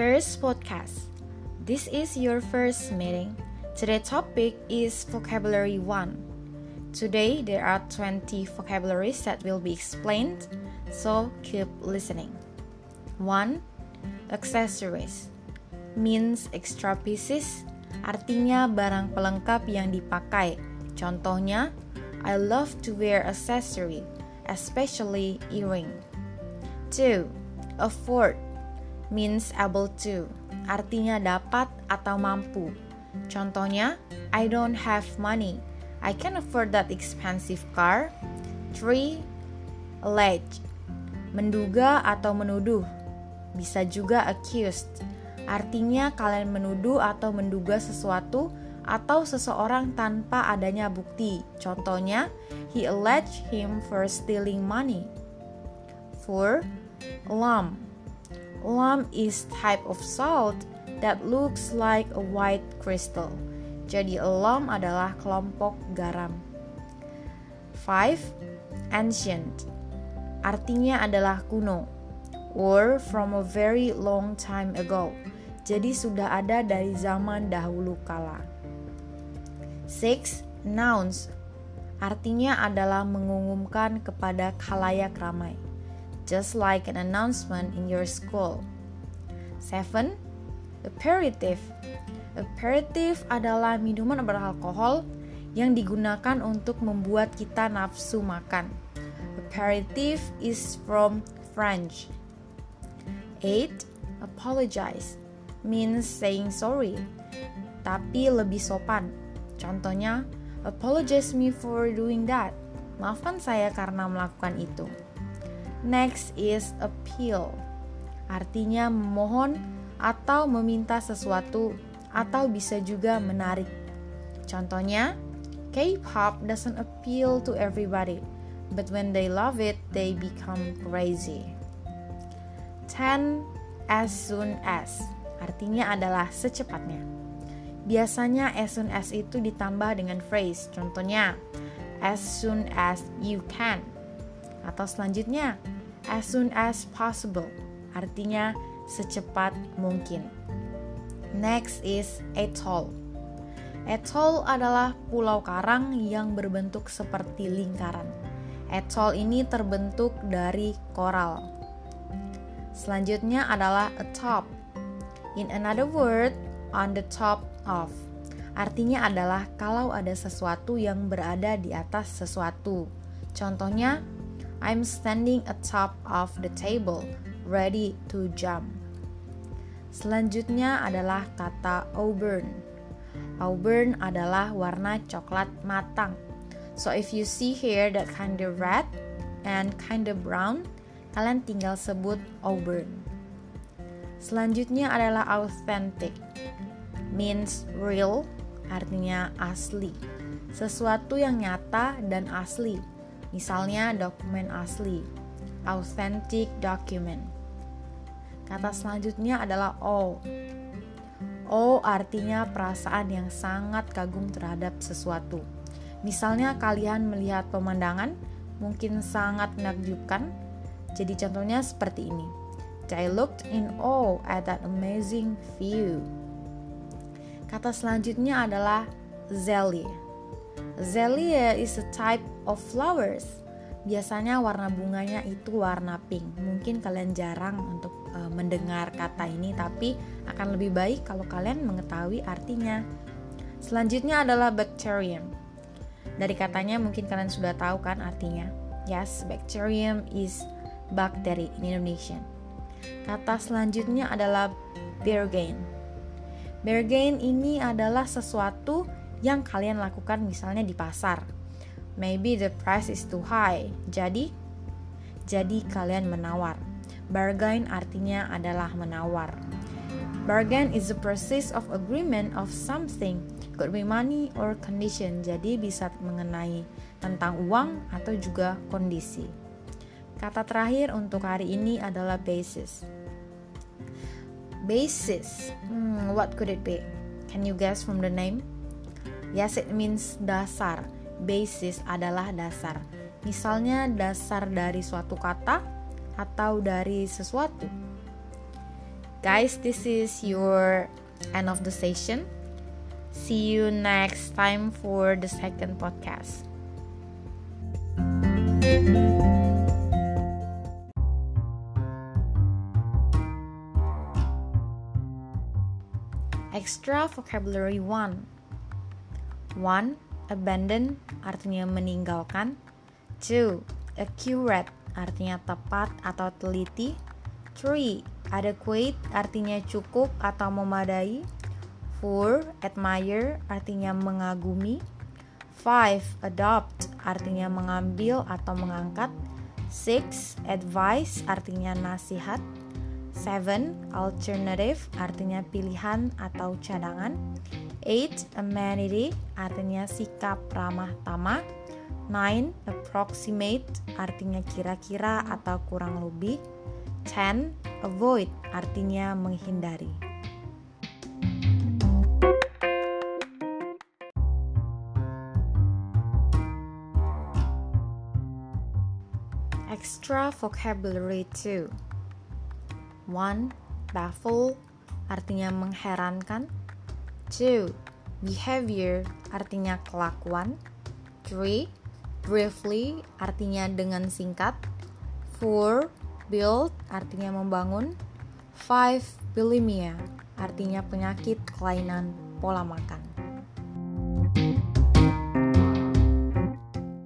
first podcast. This is your first meeting. Today's topic is vocabulary 1. Today there are 20 vocabularies that will be explained, so keep listening. 1. Accessories means extra pieces, artinya barang pelengkap yang dipakai. Contohnya, I love to wear accessory, especially earring. 2. Afford means able to, artinya dapat atau mampu. Contohnya, I don't have money. I can afford that expensive car. 3. Allege menduga atau menuduh. Bisa juga accused. Artinya kalian menuduh atau menduga sesuatu atau seseorang tanpa adanya bukti. Contohnya, he alleged him for stealing money. 4. Lump Lump is type of salt that looks like a white crystal. Jadi lump adalah kelompok garam. 5. Ancient Artinya adalah kuno or from a very long time ago. Jadi sudah ada dari zaman dahulu kala. 6. Nouns Artinya adalah mengumumkan kepada khalayak ramai just like an announcement in your school. 7. Aperitif Aperitif adalah minuman beralkohol yang digunakan untuk membuat kita nafsu makan. Aperitif is from French. 8. Apologize means saying sorry, tapi lebih sopan. Contohnya, apologize me for doing that. Maafkan saya karena melakukan itu. Next is appeal. Artinya memohon atau meminta sesuatu atau bisa juga menarik. Contohnya, K-pop doesn't appeal to everybody, but when they love it, they become crazy. 10 as soon as artinya adalah secepatnya. Biasanya as soon as itu ditambah dengan phrase. Contohnya, as soon as you can atau selanjutnya, as soon as possible, artinya secepat mungkin. Next is atoll. Atoll adalah pulau karang yang berbentuk seperti lingkaran. Atoll ini terbentuk dari koral. Selanjutnya adalah atop. In another word, on the top of. Artinya adalah kalau ada sesuatu yang berada di atas sesuatu. Contohnya, I'm standing atop of the table, ready to jump. Selanjutnya adalah kata auburn. Auburn adalah warna coklat matang. So if you see here that kind of red and kind of brown, kalian tinggal sebut auburn. Selanjutnya adalah authentic. Means real, artinya asli. Sesuatu yang nyata dan asli Misalnya dokumen asli, authentic document. Kata selanjutnya adalah O. O artinya perasaan yang sangat kagum terhadap sesuatu. Misalnya kalian melihat pemandangan mungkin sangat menakjubkan. Jadi contohnya seperti ini. I looked in awe at that amazing view. Kata selanjutnya adalah zelie Zelia is a type of flowers. Biasanya warna bunganya itu warna pink. Mungkin kalian jarang untuk uh, mendengar kata ini, tapi akan lebih baik kalau kalian mengetahui artinya. Selanjutnya adalah bacterium. Dari katanya mungkin kalian sudah tahu kan artinya. Yes, bacterium is bakteri in Indonesian. Kata selanjutnya adalah bergain. Bergain ini adalah sesuatu kalian lakukan misalnya di pasar. Maybe the price is too high. Jadi jadi kalian menawar. Bargain artinya adalah menawar. Bargain is the process of agreement of something, could be money or condition. Jadi bisa mengenai tentang uang atau juga kondisi. Kata terakhir untuk hari ini adalah basis. Basis, hmm, what could it be? Can you guess from the name? Yes, it means dasar. Basis adalah dasar. Misalnya dasar dari suatu kata atau dari sesuatu. Guys, this is your end of the session. See you next time for the second podcast. Extra vocabulary 1 1. Abandon artinya meninggalkan 2. Accurate artinya tepat atau teliti 3. Adequate artinya cukup atau memadai 4. Admire artinya mengagumi 5. Adopt artinya mengambil atau mengangkat 6. Advice artinya nasihat 7. Alternative artinya pilihan atau cadangan 8. Amenity artinya sikap ramah tamah 9. Approximate artinya kira-kira atau kurang lebih 10. Avoid artinya menghindari Extra vocabulary 2 1. Baffle artinya mengherankan 2. Behavior artinya kelakuan 3. Briefly artinya dengan singkat 4. Build artinya membangun 5. Bulimia artinya penyakit kelainan pola makan